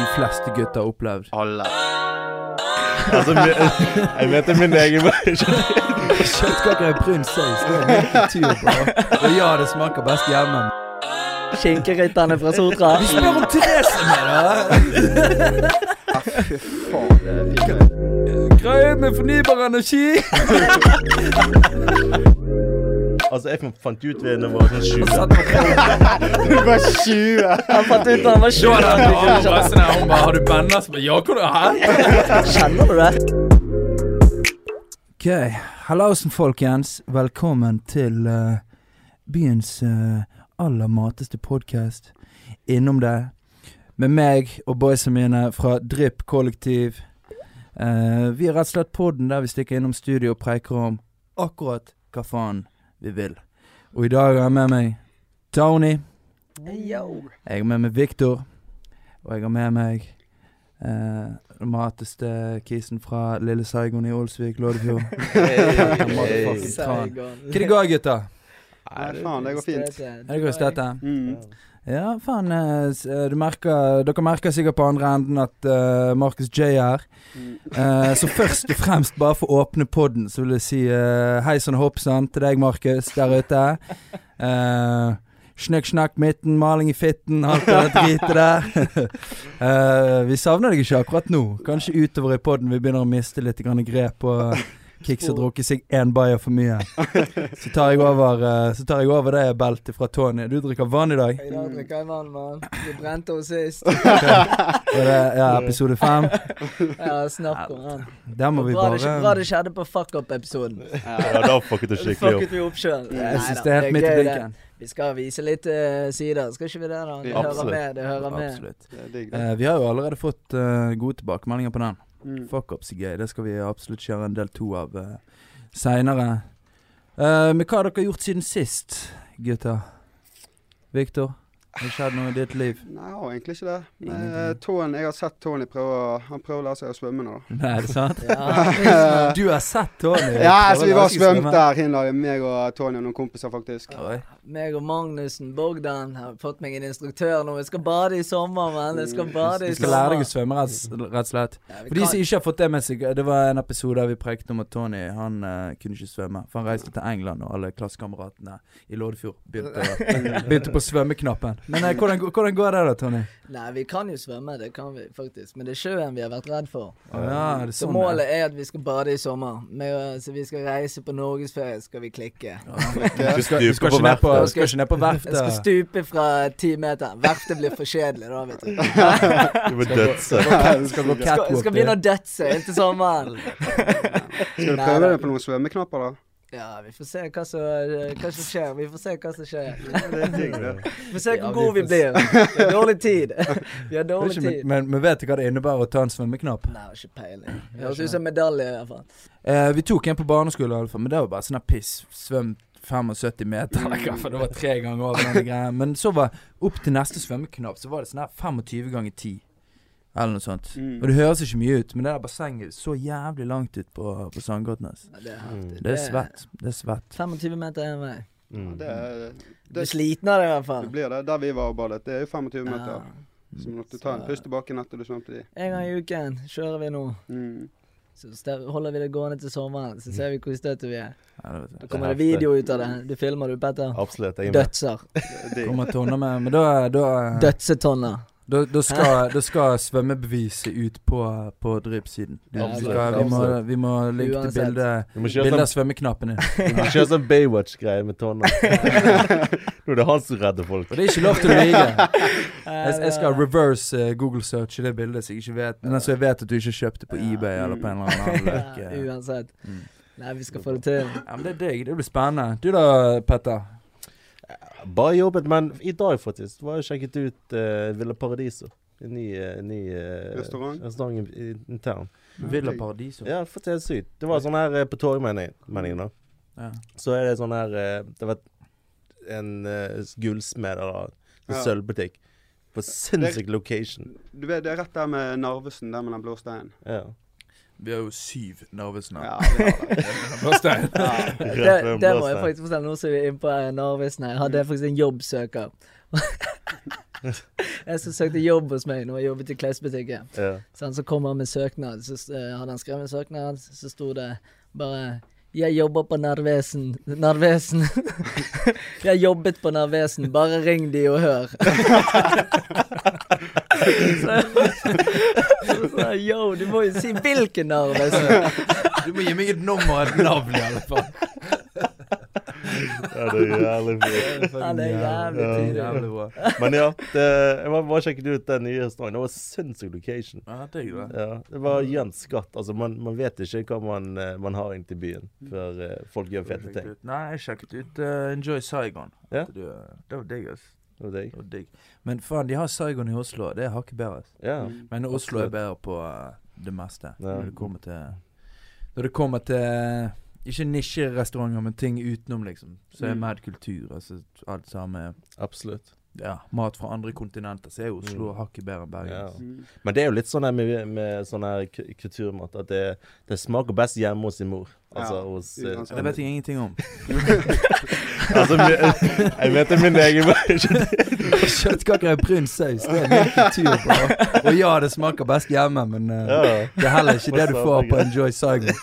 de fleste gutter har opplevd. Alle. Altså, jeg vet det er min egen Kjøttkaker i brun saus, det er min tur, bro. Og ja, det smaker best hjemme. Skinkerytterne fra Sotra. Vi spør om Therese med, da! Fy faen, det. Greier med fornybar energi! Altså, jeg fant ut ved når jeg var sånn sju. Satt på kroppen. Du var 20! Han fant ut da han var Da hadde han bare 20. sånn her, hun bare 'Har du banna?' Så bare 'Ja, hvor er du?' Kjenner du det? Ok, hallausen folkens. Velkommen til uh, byens uh, aller mateste podkast. Innom det. Med meg og boysa mine fra Drypp kollektiv. Uh, vi har rett og slett podden der vi stikker innom studio og preiker om akkurat hva faen vi vil. Og i dag har jeg med meg Tony. Yo. Jeg har med meg Victor. Og jeg har med meg eh, den mateste kisen fra Lille Saigon i Olsvik, Loddefjord. hey, hey, Hva det går, gutta? Nei, faen, det går fint. Er det går støtte? Mm. Ja, faen. eh, eh, Du merker, dere merker sikkert på andre enden at uh, Markus J er her. Mm. Uh, så først og fremst, bare for å åpne podden, så vil jeg si uh, hei sann og hopp sann til deg, Markus, der ute. Uh, Snakk, snakk, midten, maling i fitten, alt det dritet der. uh, vi savner deg ikke akkurat nå. Kanskje utover i podden vi begynner å miste litt grep og Kix har drukket seg én bayer for mye. Så tar jeg over, eh, så tar jeg over det beltet fra Tony. Du drikker vann i dag? I dag drikker jeg vann, mann. Vi brente oss sist. Okay. det ja, episode fem? Ja, snakk om den. Der må vi Bra det, bra det skjedde på fuck up-episoden. Ja, da fucket du skikkelig opp. Fucket vi opp sjøl. Jeg syns det er helt midt i blinken. Vi skal vise litt uh, sider, skal ikke vi det? da? Det hører med. det hører med Absolutt. Det det. Eh, vi har jo allerede fått uh, gode tilbakemeldinger på den. Mm. Fuck ups er gøy. Det skal vi absolutt kjøre en del to av uh, seinere. Uh, men hva har dere gjort siden sist, gutter? Viktor? Har det skjedd noe i ditt liv? Nei, egentlig ikke det. Men, Ingenting. eh, jeg har sett Tony prøve å Han prøver å lære seg å svømme nå. Nei, er det sant? Ja, Du har sett Tony? Ja, altså, vi var svømt der, Hinlaget. Meg og Tony og noen kompiser, faktisk. Oi. meg og Magnussen Bogdan har fått meg en instruktør nå. Jeg skal bade i sommer, mann. Jeg skal bade i sommer. Du skal lære deg å svømme, rett, rett og slett. Ja, For de som ikke har fått det med seg, det var en episode der vi prekte om at Tony han uh, kunne ikke svømme. For han reiste til England, og alle klassekameratene i Loddefjord begynte, begynte på svømmeknappen. Men eh, hvordan, hvordan går det da, Tony? Nei, vi kan jo svømme, det kan vi faktisk. Men det er sjøen vi har vært redd for. Oh, ja, er det Så sånn? målet er at vi skal bade i sommer. Med, så vi skal reise på norgesferie, skal vi klikke. Du skal, du skal på ikke ned på, verftet. du skal ikke ned på Jeg skal stupe fra ti meter. Verftet blir for kjedelig da, vet du. Du må dødse. Du skal gå Skal, catwalk. skal begynne å dødse inntil sommeren. Skal du prøve deg på noen svømmeknapper, da? Ja, vi får se hva som, hva som skjer. Vi får se hva som skjer. Er. Vi får se hvor gode vi blir. Vi har dårlig tid. Vi har dårlig ikke, tid. men, men vet du hva det innebærer å ta en svømmeknapp? Nei, ikke peiling. Det høres ut som medalje, i hvert fall. Eh, vi tok en på barneskolen, i fall, men det var bare sånn piss. Svøm 75 meter, eller hva, for det var tre ganger over den greia. Men så var opp til neste svømmeknapp, så var det sånn her 25 ganger 10. Eller noe sånt. Mm. Og det høres ikke mye ut, men det der bassenget så jævlig langt ut på, på Sandgotnes. Ja, Det er. Det er svett. Det er svett. 25 meter en vei. Mm. Det, er- Du er det, sliten av det, i hvert det fall. blir det. Der vi var og badet, det er jo 25 Ja. meter. Så måtte du ta en pust tilbake etter du svømte de. En gang i uken kjører vi nå. Mm. Så holder vi det gående til sommeren, så ser vi hvor støtte vi er. Ja, det Da kommer det video ut av det. Du filmer du, Petter? Absolutt. Jeg er med. Dødser. Det er. Kommer tonner med Men da, da, Dødsetonner. Da, da, skal, da skal svømmebeviset ut på, på Drypp-siden. Vi, Ja, vi, skal- vi, må, vi må linke til Bilde av sånn, du må kjøre sånn Baywatch-greie med tonna. Nå er det han som redder folk. Og det er ikke lov til å lyve. Jeg, jeg skal reverse eh, Google i det bildet, så jeg ikke vet Men så jeg vet at du ikke kjøpte på eBay eller på en eller annen løk. Eh. uansett. Mm. Nei, vi skal få det til. Ja, men det er digg. Det blir spennende. Du da, Petter? Bare jobbet, men i dag faktisk var jeg sjekket ut uh, Villa Paradiso. En ny, uh, ny uh, Restaurant? restaurant i, i, i. Villa Paradiso. Ja, faktisk er sykt. Det var sånn her på Torgmenningen, da. Ja. Så er det sånn her Det var en uh, gullsmed eller en Ja. sølvbutikk. På sinnssyk location. Du vet, det er rett der med Narvesen, der med den blå steinen. Ja. Vi har jo syv Narvesen Ja, det. Det, det må jeg faktisk fortelle. Nå som vi er inne på eh, Narvesen her. Jeg hadde faktisk en jobbsøker. jeg som søkte jobb hos meg når jeg jobbet i klesbutikken. Ja. han så kom han med søknad. Så eh, hadde han skrevet en søknad, så sto det bare jeg jobber på Narvesen. Narvesen. jeg jobbet på Narvesen. Bare ring de og hør. Så, yo, du må jo si hvilken Narvesen. Du må gi meg et nummer og et navn, i alle fall. ja, det er jævlig fint. det er jævlig Ja. tidlig. Jævlig bra. Men ja, det, jeg må bare sjekke ut den nye restauranten. Det var sinnssyk location. Ja, digg, det. Ja, det var Jens skatt. Altså, man, man vet ikke hva man, eh, man har inn til byen før eh, folk gjør fete ting. Nei, jeg sjekket ut uh, Enjoy Saigon. Ja. Det, det var digg, ass. Det var deg. Det var digg. Men faen, de har Saigon i Oslo. Det er hakket bedre. Ja. Men Oslo er bedre på uh, det meste. Ja. Når det kommer til Når det kommer til ikke nisjerestauranter, men ting utenom, liksom. Så er Mm. mad kultur. Altså alt sammen Absolutt. Ja, mat fra andre kontinenter. Så er Oslo Mm. hakket bedre enn Bergen. Ja. Mm. Men det er jo litt sånn her med, med sånn her kulturmat at det, det smaker best hjemme hos sin mor. Altså Ja, hos uh. Det vet jeg ingenting om. altså, Jeg vet det er min egen Kjøttkaker i brun saus, det er min kultur, bro. Og ja, det smaker best hjemme, men uh, Ja. det er heller ikke det du får på Enjoy Saigon.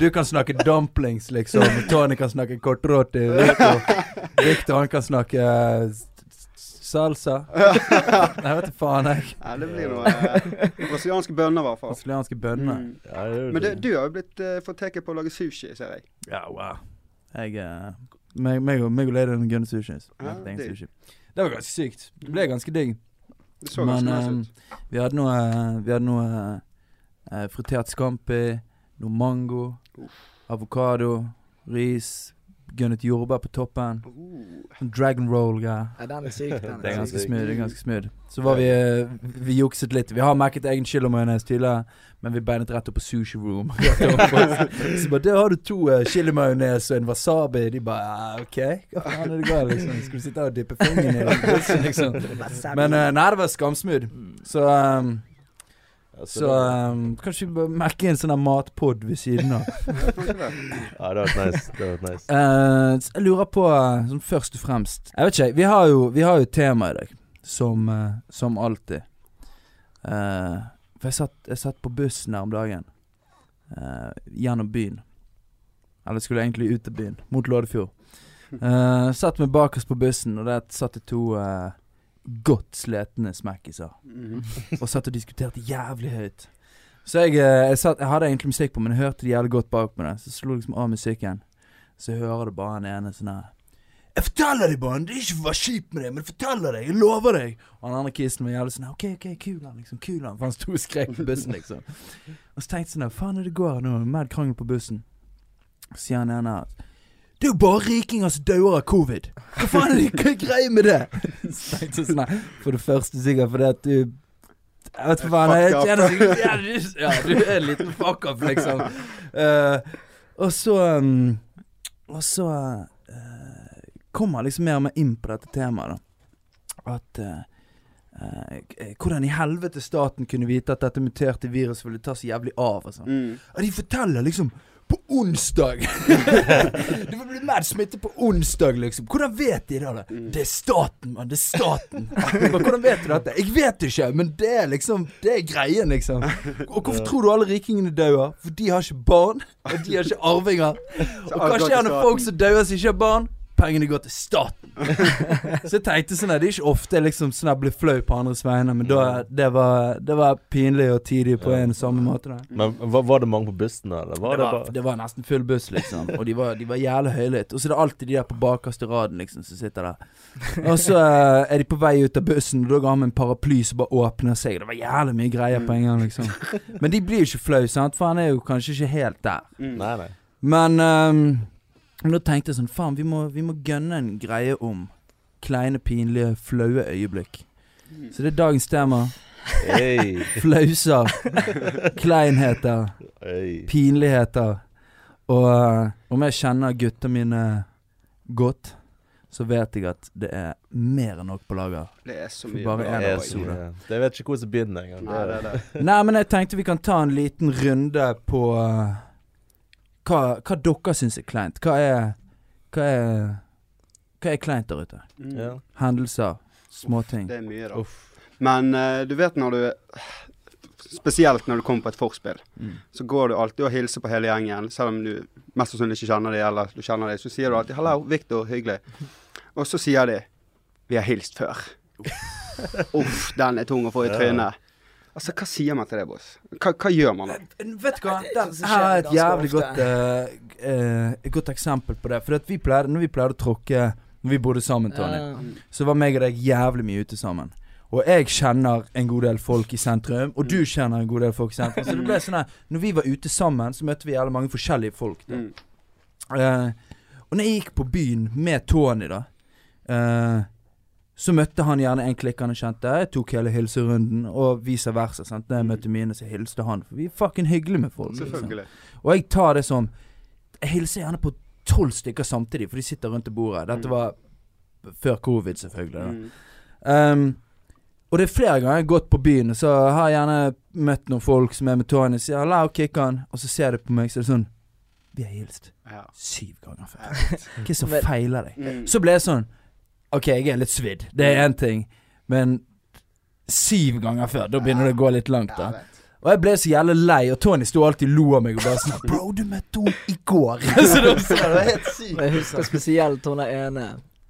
Du kan snakke dumplings, liksom. Tony kan snakke kortroti. Victor, Victor han kan snakke eh, salsa. Nei, vet du faen, jeg. Ja, det blir noe eh, brasilianske bønner, i hvert fall. Brasilianske bønner. Mm. Ja, det er jo Men du, det. du har jo blitt uh, fått teke på å lage sushi, ser jeg. Ja, wow. Jeg eh, meg, meg, og- meg og ladyen gunner sushi. Ja, Lagde egen digg. sushi. Det var ganske sykt. Det ble ganske digg. Det så Men ganske nice ut. vi hadde noe Vi hadde noe eh, fritert scampi, noe mango, avokado, ris, gunnet jordbær på toppen. Oh. Sånn dragon roll-greier. Ja, den er syk, den. Det er ganske smooth. det er ganske smooth Så var vi eh, Vi jukset litt. Vi har merket egen chilimajones tidligere, men vi beinet rett opp på sushi room. så bare Der har du to uh, chilimajones og en wasabi. De bare ja, OK, hva faen er det galt, liksom? Skal du sitte her og dyppe fingeren i det? Liksom. Men uh, nei, det var skamsmooth. Så um, så um, kanskje vi bør merke en sånn matpod ved siden av. Ja, det. hadde vært nice. Det vært nice. Uh, så jeg lurer på, sånn først og fremst Jeg vet ikke, vi har jo, vi har jo tema i dag, som, uh, som alltid. Uh, for jeg satt, jeg satt på bussen her om dagen, eh, gjennom byen. Eller skulle jeg egentlig ut av byen, mot Lådefjord. Eh, satt meg bakerst på bussen, og der satt det to eh, godt sletne smekkiser Mm. og satt og diskuterte jævlig høyt. Så jeg, eh, jeg, satt, jeg hadde egentlig musikk på, men jeg hørte det jævlig godt bak på det. Så jeg slo liksom av musikken. Så jeg hører det bare han ene sånn her Jeg forteller deg, barn! Det er ikke for å være kjip med deg, men jeg forteller deg! Jeg lover deg! Og den andre kisen var jævlig sånn OK, OK, kul han, liksom. Kul han. For han sto og skrek på bussen, liksom. Og så tenkte jeg sånn faen det går nå? Mad krangel på bussen. Så sier han ene her det er jo bare rikinger som dauer av covid. Hva faen er det hva greia med det? Sånn For det første sikkert fordi at du Jeg vet ikke faen. Jeg ja, du- er en liten fuck up, liksom. Uh, og så um, Og så uh, kommer liksom mer og mer inn på dette temaet, da. At uh, Uh, Hvordan i helvete staten kunne vite at dette muterte viruset ville ta så jævlig av. Og sånn. Mm. og de forteller liksom på onsdag! det vil bli mer smitte på onsdag, liksom. Hvordan vet de det? da? Mm. Det er staten, mann. Det er staten. Hvordan vet du dette? Jeg vet ikke, men det er liksom Det er greien, liksom. Og hvorfor tror du alle rikingene dauer? For de har ikke barn, og de har ikke arvinger. Og hva skjer når folk som dauer som ikke har barn? Pengene går til staten. Så jeg tenkte sånn at Det er ikke ofte jeg liksom sånn blir flau på andres vegne, men da, det, var, det var pinlig og tidlig på Ja. en samme måte. da Men var, var det mange på bussen, da, eller? Var det det, var, det var nesten full buss, liksom. Og de var, de var jævlig høylytte. Og så er det alltid de der på bakerste raden, liksom, som sitter der. Og så eh, er de på vei ut av bussen, og da ga han med en paraply som bare åpner seg. Det var jævlig mye greier på en gang, liksom. Men de blir jo ikke flau, sant, for han er jo kanskje ikke helt der. Mm. Nei, nei. Men ehm, men da tenkte jeg sånn, faen, vi må, vi må gønne en greie om kleine, pinlige, flaue øyeblikk. Mm. Så det er dagens tema. Hey, Flauser. Kleinheter. hey. pinligheter. Og eh, om jeg kjenner gutta mine godt, så vet jeg at det er mer enn nok på lager. Det er så For mye bare. Det er episode. så mye. Det vet ikke hvor som begynner engang. Nei, men jeg tenkte vi kan ta en liten runde på eh, hva, hva dere syns er kleint. Hva er Hva er Hva er kleint der ute? Mm. Ja. Hendelser, småting. Det er mye, da. Uff. Men uh, du vet når du Spesielt når du kommer på et forspill, så går du alltid og hilser på hele gjengen, selv om du mest sannsynlig ikke kjenner dem, eller du kjenner dem. Så sier du alltid 'hallo, Viktor, hyggelig'. Og så sier de 'vi har hilst før'. Uff, den er tung å få i trynet. Altså, hva sier man til det, boss? Hva, hva gjør man da? Vet du hva, den Så skjer her er et jævlig godt, uh, uh, et godt eksempel på det. For at vi pleide, når vi pleide å tråkke Når vi bodde sammen, Tony, uh. så var meg og deg jævlig mye ute sammen. Og jeg kjenner en god del folk i sentrum, og du kjenner en god del folk i sentrum. Så det ble sånn her Når vi var ute sammen, så møtte vi jævlig mange forskjellige folk. Da. Mm. Eh, og når jeg gikk på byen med Tony, da eh, Så møtte han gjerne en klikk han kjente. Jeg tok hele hilserunden, og vice versa. Sant? Når jeg møtte mine, så hilste han. For vi er fucking hyggelige med folk. liksom. Selvfølgelig. Og jeg tar det som Jeg hilser gjerne på tolv stykker samtidig, for de sitter rundt bordet. Dette Mm. var før covid, selvfølgelig. Da. Mm. Um, og det er flere ganger jeg har gått på byen, så har jeg gjerne møtt noen folk som er med Tony, sier 'la og kicker han', og så ser de på meg, så er det sånn Vi har hilst Ja. syv ganger før. Hva som feiler deg? Mm. Så ble jeg sånn OK, jeg er litt svidd, det er én ting, men syv ganger før, da begynner det å gå litt langt, da. Og jeg ble så jævlig lei, og Tony sto alltid lo av meg og bare sånn 'Bro, du møtte henne i går'. så det var, det var helt sykt. Jeg husker spesielt hun der ene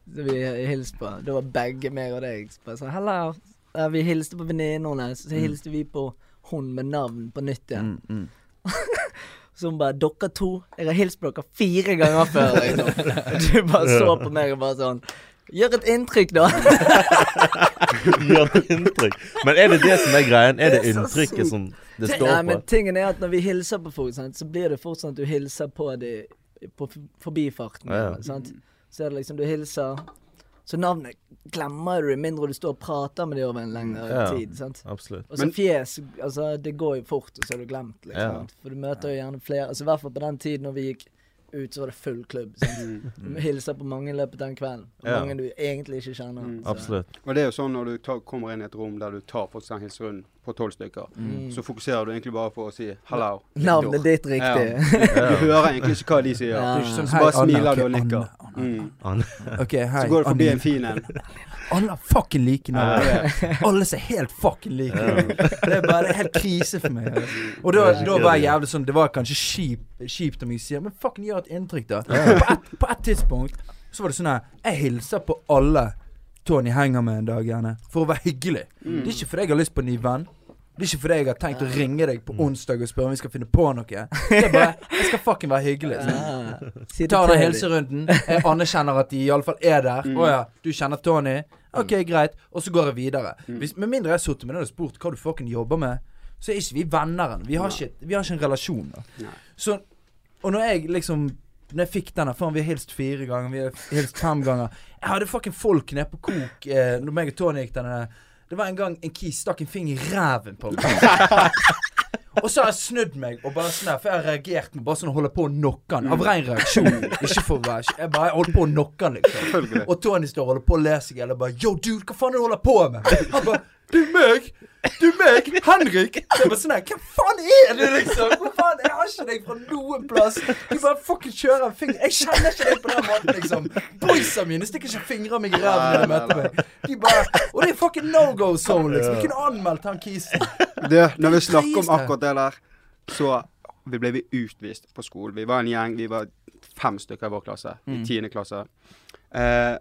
vi hilste på. Det var begge meg og deg. Så bare sånn, Hello. Ja, vi hilste på venninnen hennes, så hilste vi på hun med navn på nytt igjen. Mm, mm. Så hun bare 'Dere to, jeg har hilst på dere fire ganger før', liksom. Du bare så på meg og bare sånn Gjør et inntrykk, da. Gjør et inntrykk. Men er det det som er greien? Er det Det er inntrykket sykt. som det står Nei, står men tingen er at når vi hilser på folk, sant, så blir det fort sånn at du hilser på dem på forbifarten. Ja. Sant? Så er det liksom du hilser Så navnet glemmer du, mindre du står og prater med dem over en lengre Ja. tid. Sant? Absolutt. Og så fjes Altså, det går jo fort, og så er du glemt, liksom. Ja. For du møter jo gjerne flere Altså I hvert fall på den tiden når vi gikk ut, så var det full klubb. Sant? Du hilser på mange i løpet av den kvelden. Og Ja. mange du egentlig ikke kjenner. Mm. Absolutt. Og det er jo sånn når du tar, kommer inn i et rom der du tar for eksempel hilserunden på tolv stykker, Mm. så fokuserer du egentlig bare på å si 'hallo'. Navnet ditt riktig. Du hører egentlig ikke hva de sier. Ja. Det er ikke sånn Så bare Anna», smiler ok, du og nikker. Mm. Okay, Så går du forbi en fin en. Alle er fucking like nå. Alle ser helt fucking like ut. Det er bare helt krise for meg. Og da, da var jeg jævlig sånn Det var kanskje kjip, kjipt om jeg sier Men fucking gjør et inntrykk, da. På et, på et tidspunkt så var det sånn her Jeg hilser på alle Tony henger med en dag, gjerne. For å være hyggelig. Mm. Det er ikke fordi jeg har lyst på en ny venn. Det er ikke fordi jeg har tenkt å ringe deg på onsdag og spørre om vi skal finne på noe. Det er bare Jeg skal fucking være hyggelig. Ja. Tar den hilserunden. Jeg anerkjenner at de iallfall er der. Å Mm. ja, du kjenner Tony? Ok, greit. Og så går jeg videre. Hvis, med mindre jeg har sittet med deg og spurt hva du fucking jobber med, så er ikke vi venner. Vi, har ikke- vi har ikke en relasjon. da Så Og når jeg liksom Når jeg fikk denne Faen, vi har hilst fire ganger, vi har hilst fem ganger. Jeg hadde fucking folk nede på kok eh, når meg og Tony gikk denne Det var en gang en kis stakk en finger i ræven på meg. Og så har jeg snudd meg og bare sånn her, for jeg har reagert med bare sånn å holde på å knocke han. Av ren reaksjon. Ikke for å være Jeg bare holdt på å knocke han, liksom. Og Tony står og holder på å le seg i hjel og bare Yo, dude, hva faen er det du holder på med? Han bare Du meg? Du meg? Henrik? Det bare sånn her Hvem faen er du, liksom? Faen? Jeg har ikke deg fra noen plass. Du bare fucking kjører en finger Jeg kjenner ikke deg på den måten, liksom. Boysa mine stikker ikke fingra meg i ræva når de møter meg. De bare Og det er fucking no go zone, liksom. Vi kunne anmeldt han kisen. Du, når vi snakker om akkurat det der, så vi ble vi utvist på skolen. Vi var en gjeng, vi var fem stykker i vår klasse, i tiende klasse. Eh,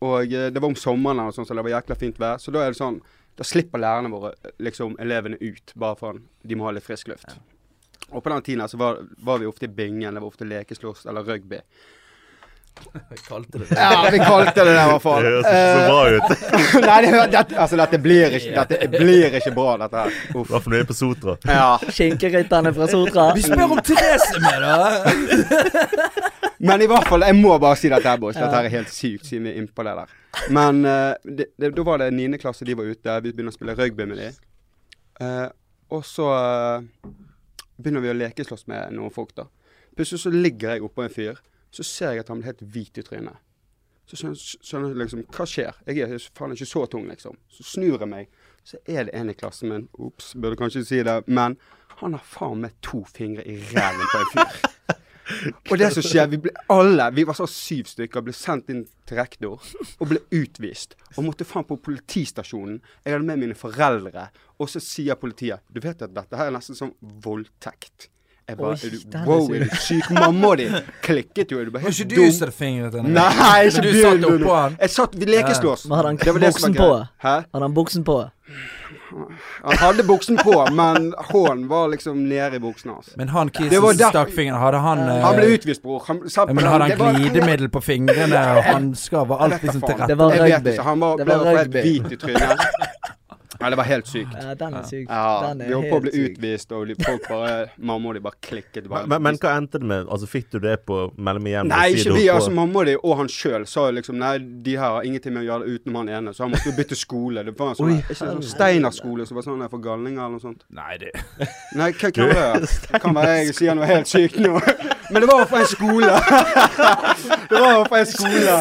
og eh, det var om sommeren, og sånn, så det var jækla fint vær. Så da er det sånn Da slipper lærerne våre liksom elevene ut, bare for at de må ha litt frisk luft. Og på den tiden så var, var vi ofte i bingen, det var ofte lekeslåss eller rugby. Vi kalte det det. Ja, vi kalte det det i hvert fall. Det høres ikke så bra ut. Eh, Nei, det, dette, altså, dette blir ikke, dette blir ikke bra, dette her. I Uff. hvert fall når jeg er på Sotra. Ja. Skinkerytterne fra Sotra. Vi spør om Therese er med, da! Men i hvert fall, jeg må bare si dette her, boys. Dette her er helt sykt, siden vi er innpå det der. Men eh, det, det, da var det niende klasse de var ute. Vi begynner å spille rugby med de. Uh, og så eh, begynner vi å lekeslåss med noen folk, da. Plutselig så ligger jeg oppå en fyr. Så ser jeg at han blir helt hvit i trynet. Så skjønner jeg liksom Hva skjer? Jeg er faen ikke så tung, liksom. Så snur jeg meg, så er det en i klassen min. Ops, burde kanskje si det. Men han har faen meg to fingre i ræven på en fyr. Og det som skjer, vi ble alle, vi var så syv stykker, ble sendt inn til rektor og ble utvist. Og måtte faen på politistasjonen. Jeg hadde med mine foreldre. Og så sier politiet Du vet at dette her er nesten som voldtekt. Jeg bare, Oi, er du, wow, er du syk? Mamma di klikket jo. Er du bare helt ikke du dum? som hadde fingret henne? Nei, ikke du satt oppå han? Jeg satt, Vi lekeslåss. Ja. hadde han buksen på? Hæ? Hadde han buksen på? Han hadde buksen på, men hånden var liksom nede i buksen hans. Men han kisen som der- stakk fingeren, hadde han uh... Han ble utvist, bror. Han, ja, Men hadde han glidemiddel på fingrene og hansker? Var alt liksom til rette? Det var rugby. ikke. Han var, Det ble var helt rugby. hvit i trynet. Ja, det var helt sykt. Ja, den er syk. Ja, Den er vi holdt på å bli utvist, og folk bare Mamma og de bare klikket. Bare. Men, men hva endte det med? Altså Fikk du det på mellom igjen? Nei, ikke vi. altså Mamma og de og han sjøl sa jo liksom Nei, de her har ingenting med å gjøre det utenom han ene. Så han måtte jo bytte skole. Det var en sånn, Oi, ikke sånn Steinerskole som var sånn for galninger eller noe sånt. Nei, det Nei, hva kan det Kan være jeg sier noe helt sykt nå. Men det var jo fra en skole. det var jo fra en skole.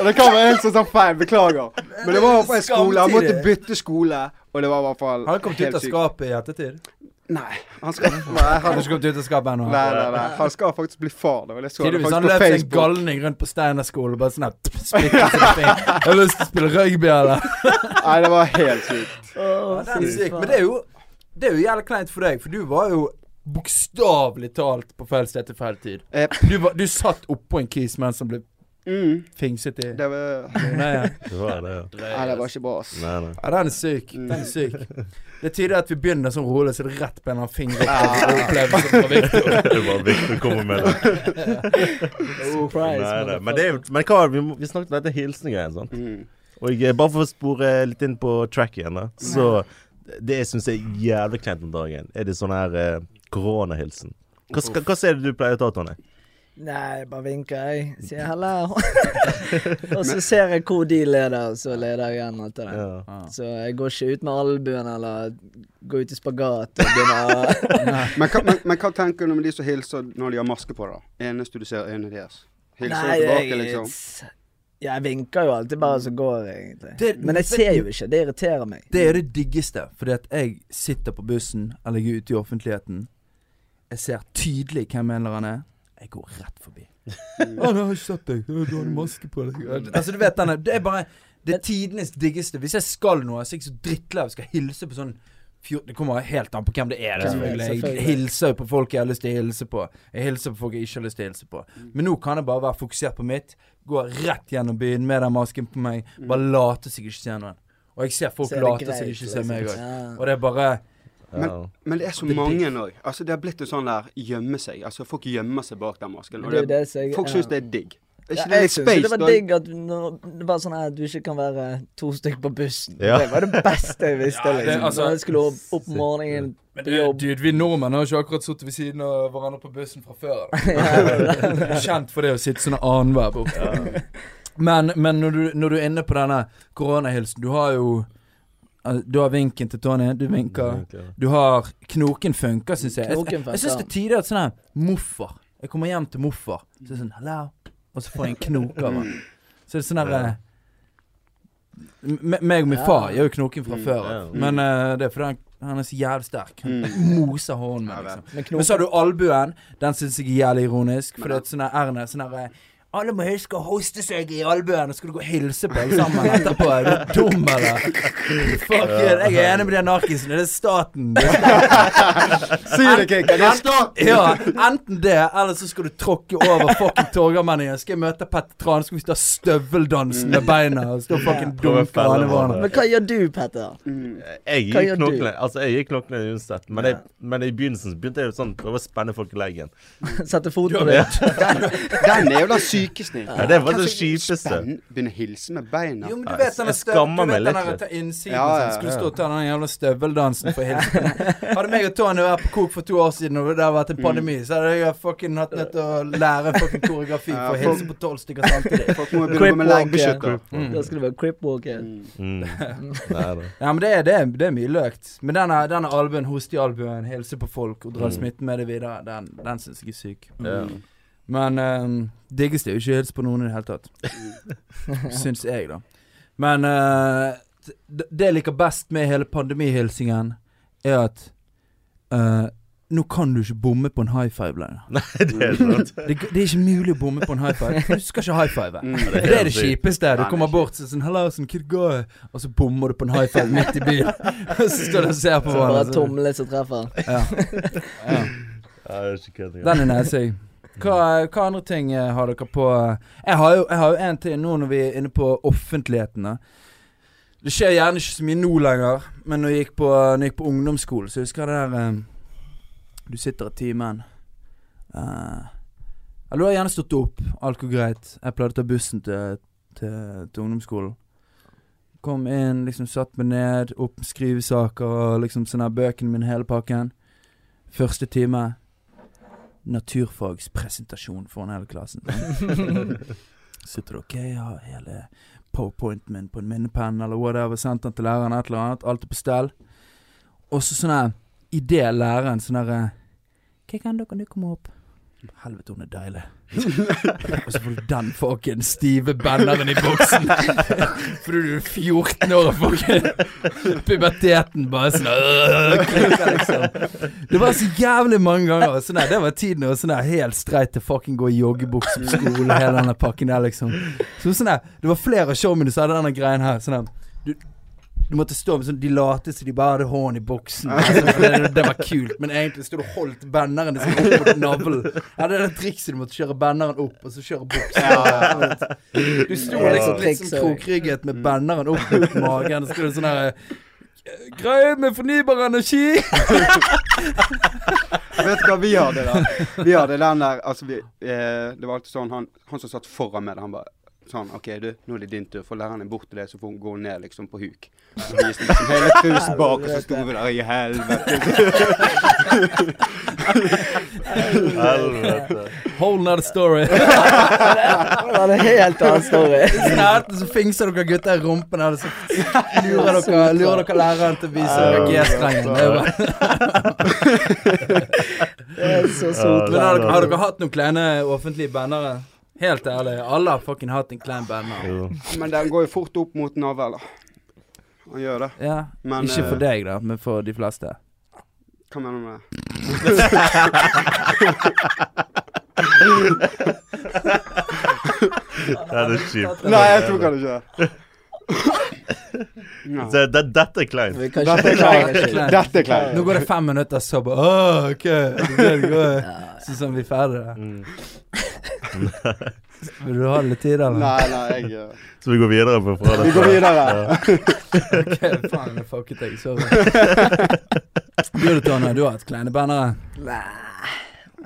Og det kan være helt sånn feil. Beklager. Men det var på en skole. Han måtte bytte skole. Og det var i hvert fall han kommet ut av skapet i ettertid? Nei. Han skal Nei, han, du kommet ut av skapet ennå? nei, nei, nei. han skal faktisk bli far. Da. jeg så det faktisk han på en galning rundt på Steinerskolen og bare sånn her, splitter. Jeg har lyst til å spille rugby, eller? Nei, det var helt sykt. Ja, den er syk. Men det er jo Det er jo jævlig kleint for deg, for du var jo bokstavelig talt på feil sted til feil tid. Yep. Du, var, du satt oppå en kis mens han ble mm, fingset i det var Nei, ja. Det var det, ja. Nei, det var ikke bra, ass. Nei, nei. ja, den er syk. Den er syk. Det er tydelig at vi begynner sånn rolig, så det er rett på en av fingrene. Det var viktig å komme med det. Surprise. Nei, nei. Men, det er, men hva, vi, må, vi snakket om dette hilsengreien, sant? Mm. Og jeg, bare for å spore litt inn på track igjen, da. Så det jeg syns er jævlig kleint om dagen, er det sånn her eh, koronahilsen. Hva, hva, hva er det du pleier å ta, Tonje? Nei, bare vinker jeg. Sier hallo. og så ser jeg hvor de leder, så leder jeg igjen etter det. Ja. Så jeg går ikke ut med albuen eller går ut i spagat og begynner Men, hva- men, men hva tenker du om de som hilser når de har maske på, da? Eneste du ser øynene deres? Hilser Nei, tilbake, liksom? Jeg vinker jo alltid bare så går jeg, egentlig. Det- Men jeg ser jo ikke. Det irriterer meg. Det er det diggeste, fordi at jeg sitter på bussen eller jeg er ute i offentligheten. Jeg ser tydelig hvem en eller annen er. Jeg går rett forbi. Mm. Å, jeg har ikke sett deg. Du har maske på deg. Altså, du vet denne Det er bare Det er tidenes diggeste. Hvis jeg skal noe, så er jeg så drittlei av å skal hilse på sånn fjor- Det kommer helt an på hvem det er. Det. Jeg hilser jo på folk jeg har lyst til å hilse på. Jeg hilser på folk jeg ikke har lyst til å hilse på. Men nå kan jeg bare være fokusert på mitt. Gå rett gjennom byen med den masken på meg. Bare late som jeg ikke ser noen. Og jeg ser folk late som de ikke ser meg liksom. òg. Og det er bare Men, men det er så er mange nå. Altså, det har blitt en sånn der gjemme seg. Altså, folk gjemmer seg bak den masken. Og Det er det, det jeg- folk ja. syns det er digg. Er Ja, ikke det jeg litt syns space? det var digg at når, det var sånn at du ikke kan være to stykker på bussen. Ja. Det var det beste jeg visste. Ja, det- liksom. altså- Når jeg skulle opp, opp om morgenen Men på jobb. dude, vi nordmenn har ikke akkurat sittet ved siden av hverandre på bussen fra før. Ja, Kjent for det å sitte sånn annenhver borte. Men, men når, du, når du er inne på denne koronahilsen Du har jo Du har vinken til Tony. Du vinker. Du har Knoken funker, syns jeg. Jeg, Knoken jeg, syns det er at sånn her Moffer. Jeg kommer hjem til moffer, så er det sånn Hello. Og så får jeg en knok av han. Så er det sånn herre Meg og min far gjør jo knoken fra Mm, før av. Men uh, det er fordi han, han er så jævlig sterk. Han Mm. moser hånden min, liksom. Men så har du albuen. Den syns jeg er jævlig ironisk. For det er sånn her Erne sånn her alle må huske å hoste seg i albuen, og skal du gå og hilse på alle sammen etterpå? Er du dum, eller? Fuck it. Jeg er enig med de narkisene. Det er staten. Si det, Kikka. Det er staten! ja, enten det, eller så skal du tråkke over fucking Torgallmenningen. Skal jeg møte Petter Tran, skal vi stå støveldansen med beina og stå fucking dunke alle hverandre. Men hva gjør du, Petter? Jeg gir knoklene Altså, jeg gir knoklene uansett. Men, jeg, men i begynnelsen begynte jeg sånn prøve å spenne folk i leggen. Sette foten på det? Den er jo da den sykeste. Ja, det var det kjipeste. Begynner å hilse med beina. Jo, men du vet støv, skammer du meg vet den litt, der vet ta innsiden Ja, ja, ja. Skulle stå og ta den jævla støveldansen for hilsen. Hadde meg og Tony vært på kok for to år siden, og det hadde vært en pandemi, så hadde jeg fucking hatt nødt til å lære fucking koreografi for å hilse på tolv stykker samtidig. Crip må begynne å gå med leggbeskytter. Mm. Da skulle det være cripwalker. Mm. Mm. Ja, men det er, det er, det er mye løkt. Men denne, denne albuen, hostealbuen, hilse på folk og dra Mm. smitten med det videre, den, den syns jeg er syk. Ja. Men um, diggeste er jo ikke å hilse på noen i det hele tatt. Syns jeg, da. Men uh, det jeg liker best med hele pandemihilsingen, er at uh, Nå kan du ikke bomme på en high five lenger. Nei, det er sant. Det, det er ikke mulig å bomme på en high five. Du skal ikke high five. Mm. Det er det kjipeste. Du kommer bort så sånn 'Hello, sånn, kid guy», og så bommer du på en high five midt i byen. Og så står du og ser på Så bare hverandre. så- tomle som treffer. Ja. Ja. Den er nesig. Hva, hva andre ting eh, har dere på eh? Jeg har jo, jeg har jo en ting nå når vi er inne på offentligheten. Det skjer gjerne ikke så mye nå lenger, men når jeg gikk på, jeg på ungdomsskolen, så husker jeg det der um, Du sitter i timen. Uh, eller du har gjerne stått opp, alt går greit. Jeg pleide å ta bussen til, til, til ungdomsskolen. Kom inn, liksom satt meg ned, opp med skrivesaker og liksom sånne bøkene mine, hele pakken. Første time naturfagspresentasjon foran hele klassen. Sitter du ok, jeg har hele powerpointen min på en minnepenn eller whatever, sendt den til læreren, et eller annet, alt er på stell. Og så sånn her, idet læreren sånn herre Hva kan dere nå komme opp? Helvete, hun er deilig. og så får du den fucking stive banneren i boksen. Fordi du er 14 år og fucking puberteten bare sånn øh, liksom. Det var så jævlig mange ganger. og Sånn det var tiden og sånn helt streit til fucking gå i joggebukse på skole, hele denne pakken der, liksom. Så sånn Det var flere av showmene som hadde denne greien her. Sånn du, du måtte stå med sånn De late som de bare hadde hånd i boksen. Altså, det, det var kult, men egentlig sto du og holdt banneren liksom opp mot navlen. Ja, det er det trikset du måtte kjøre banneren opp, og så kjøre boksen. Du sto Ja. liksom litt sånn krokrygget med banneren opp mot magen, og så skulle du sånn her Greier med fornybar energi! Vet du hva vi hadde da? Vi hadde den der Altså, vi eh, Det var alltid sånn han, han som satt foran meg, han bare Sånn, OK, du, nå er det din tur. Får læreren bort til deg, så får hun gå ned liksom på huk. Så viste liksom hele trusen bak, og så sto vi der i helvete. Helvete. Whole not story. Det var en helt annen story. Snart så fingser dere gutter i rumpen, og så lurer dere, lurer dere læreren til å vise dere G-strengen. Det er så sot. Men har dere, har dere hatt noen kleine offentlige bannere? Helt ærlig, alle har fucking hatt en klein banner. Men den går jo fort opp mot navlen. Han gjør det. Ja, Men, ikke for eh, deg, da, men for de fleste. Hva mener du med det? Det er kjipt. Nei, jeg tok han ikke. Så det, dette er kleint. Dette er kleint. Dette er kleint. Nå går det fem minutter, så bare Åh, ok, Sånn det går. Så sånn vi ferdige. Mm. Vil du ha litt tid, eller? Nei, nei, jeg Så vi går videre på fra Vi går videre. Ok, faen, jeg fucket deg. Sorry. Du Tone, du har hatt kleine bannere? Nei,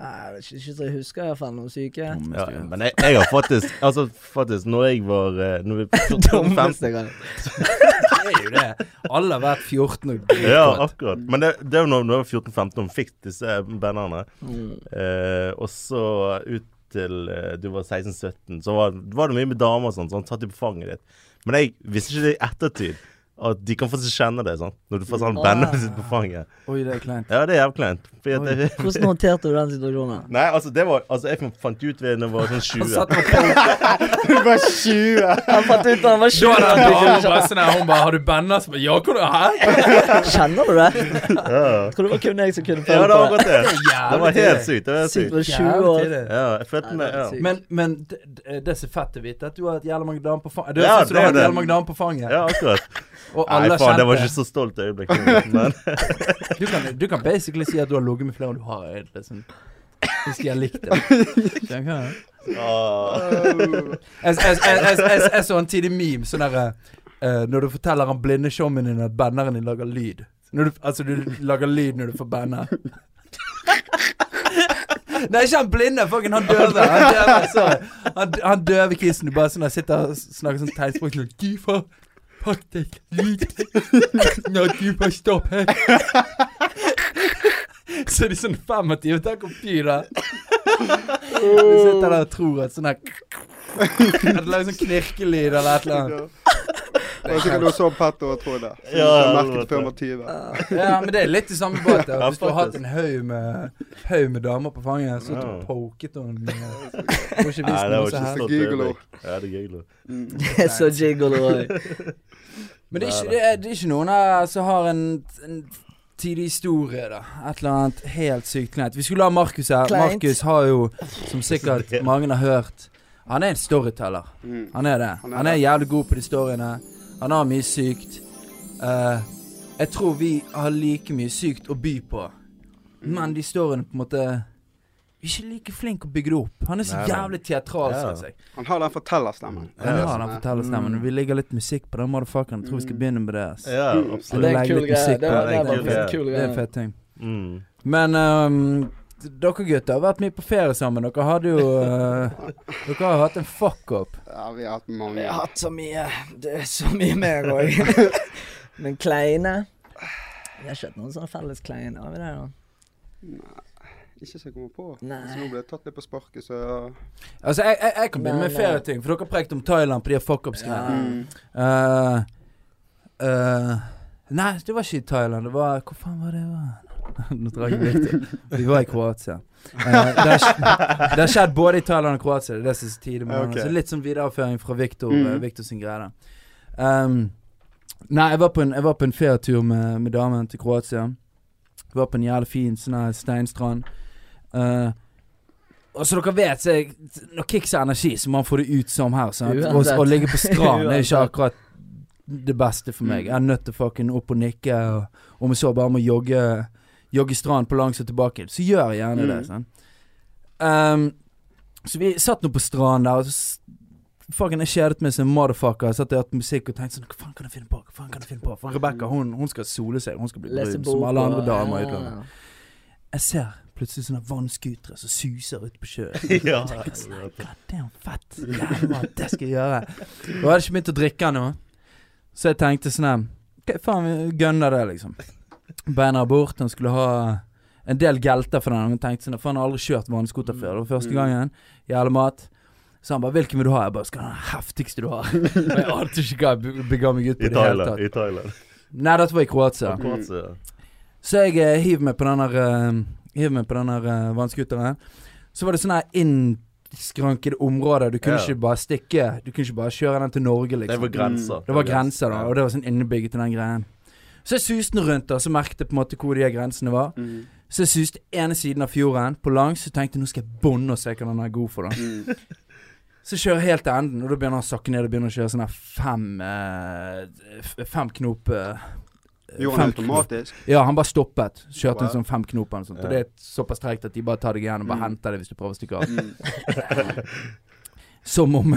Nei, jeg vet ikke, ikke så jeg husker i hvert fall noen syke. Ja, men jeg, jeg har faktisk Altså, faktisk, når jeg var eh, Når vi Dummeste gang. Det er jo det. Alle har vært 14 og Ja, akkurat. Men det, det er jo når når jeg var 14-15 og fikk disse bandene. Mm. Eh, og så ut til eh, du var 16-17, så var, var det mye med damer og sånn, så han satt jo på fanget ditt. Men jeg visste ikke det i ettertid. At de kan faktisk kjenne det, sånn. Når du får sånn Ah. bandet sitt på fanget. Oi, det er kleint. Ja, det er jævlig kleint. Hvordan håndterte du den situasjonen? Nei, altså, det var Altså, jeg fant ut ved da jeg var sånn 20. Satt på på Du var 20. Han fant ut han var 20. Da var det en bare sånn her, hun bare 'Har du banner?' Så bare 'Ja, hvor du Hæ?' Kjenner du det? Ja, Tror det var kun jeg som kunne ja det var godt det? det. Var helt sykt. Det var Sykt sykt. var 20 år. Ja, jeg følte meg ja. Men, men det, er så fett å vite at du har hatt jævla mange damer på fanget. Du Ja, har det hatt det. jævla mange damer på fanget. ja, akkurat. Og Nei, alle faen, det var ikke så stolt øyeblikk. Men du, kan, du kan basically si at du har ligget med flere enn du har. øyd. Liksom. Hvis de har likt det. Skjønner du hva jeg mener? ah, Jeg, jeg, så en tidlig meme sånn derre uh, Når du forteller han blinde showmen din at banneren din lager lyd. Når du, altså, du lager lyd når du får banne. Nei, ikke han blinde, fucking han døve. Han døve, sorry. Han, han døve kissen du bare sånn der sitter og snakker sånn tegnspråk sånn Du får faktisk lyd når du får stopp her. Så er de sånn 25, tenk om fy, da. De sitter der og tror at sånn her At det lager sånn knirkelyd eller et eller annet. Det var sikkert noe så Petter og tro, Som Ja, ikke har helvete. merket før han var 20. Ja, men det er litt i samme båt. Ja, Hvis du har hatt en haug med, haug med damer på fanget, så har du poket henne. Får ikke Nei, vist det noe var så ikke her. Gigolo. Ja, det er gigolo. Mm. Det er så jiggle òg. Men det er, ikke, det, er, det er ikke noen her som har en, en tidig historie, da. Et eller annet helt sykt kleint. Vi skulle ha Markus her. Markus har jo, som sikkert mange har hørt Han er en storyteller. Mm. Han er det. Han er jævlig god på de storyene. Han har mye sykt. Uh, jeg tror vi har like mye sykt å by på, men de storyene på en måte ikke like flinke å bygge det opp. Han er så Nei, jævlig teatralsk Ja. seg. Han har den fortellerstemmen. Han Ja, har den fortellerstemmen. Mm. Vi legger litt musikk på den motherfuckeren. Jeg tror vi skal begynne med det. Altså. Ja, absolutt. Det er en kul greie. Det var, det. det var kul Det er en fet ting. Mm. Men um, dere gutter har vært mye på ferie sammen. Dere hadde jo uh, Dere har hatt en fuck-up. Ja, vi har hatt mange. Vi har hatt så mye Det er så mye mer òg. Men kleine Vi har ikke hatt noen sånne felles kleine, har vi det? da? Nei, ikke så jeg kommer på. Nei. Så nå ble jeg tatt litt på sparket, så Altså, jeg, jeg, jeg kan begynne med flere ting, for dere prekte om Thailand på de fuckups-greiene. Ja. mm. Uh, uh, nei, det var ikke i Thailand. Det var Hvor faen var det? var? Nå drar jeg litt. Vi var i Kroatia. Uh, det, har, det har skjedd både i Thailand og Kroatia. Det er det som er så tidlig med Ja, Så litt sånn videreføring fra Victor, Mm. Victor sin greie. Um, nei, jeg var på en, jeg var på en ferietur med, med damen til Kroatia. Vi var på en jævlig fin sånn her steinstrand. Eh, og så dere vet, så er, når Kicks har energi, så må man få det ut som her. Og, å ligge på stranden er ikke akkurat det beste for meg. Jeg er nødt til fucking opp og nikke. Og om jeg så bare må jogge Jogge strand på langs og tilbake, så gjør jeg gjerne det. Sånn. Um, så vi satt nå på stranden der, og så Fucking jeg kjedet meg som motherfucker. Jeg satt og hørte musikk og tenkte sånn Hva faen kan jeg finne på? Hva faen kan jeg finne på? For Rebekka hun, hun skal sole seg. Hun skal bli brun som alle andre damer i utlandet. Jeg ser plutselig sånne vannskutere som suser ut på sjøen. Ja. sånn, God damn, fett. Jævla, det skal jeg gjøre. Og jeg hadde ikke begynt å drikke ennå. Så jeg tenkte sånn her, Ok, faen, vi gønner det, liksom. Beina bort. Han skulle ha en del gelter for den. Han tenkte sånn, faen, jeg har aldri kjørt vannskuter før. Det var første Mm. gangen. Jævla mat. Så han bare 'Hvilken vil du ha?' Jeg bare 'Skal ha den heftigste du har'. Men jeg ante ikke hva jeg be- bega meg ut på I det hele tatt. I Thailand. Nei, dette var i Kroatia. Kroatia. Så jeg eh, hiver meg på den der eh, Hiver meg på den der eh, vannskuteren. Så var det sånn her innskranket område. Du kunne Ja. ikke bare stikke Du kunne ikke bare kjøre den til Norge, Det liksom. var grenser. Det var grenser, da. Og det var sånn innebygget til den greien. Så jeg suste rundt, da, så merket jeg på en måte hvor de her grensene var. Mm. Så jeg suste ene siden av fjorden på langs, så tenkte nå skal jeg bonde og se hva den er god for, da. Mm. Så kjører jeg helt til enden, og da begynner han å sakke ned og begynner å kjøre sånn her fem eh, Fem knop eh, Gjorde han automatisk? Ja, han bare stoppet. Kjørte Wow. en sånn fem knop eller noe sånt. Ja. Og det er såpass treigt at de bare tar deg igjen og bare Mm. henter deg hvis du prøver å stikke av. Mm. Som om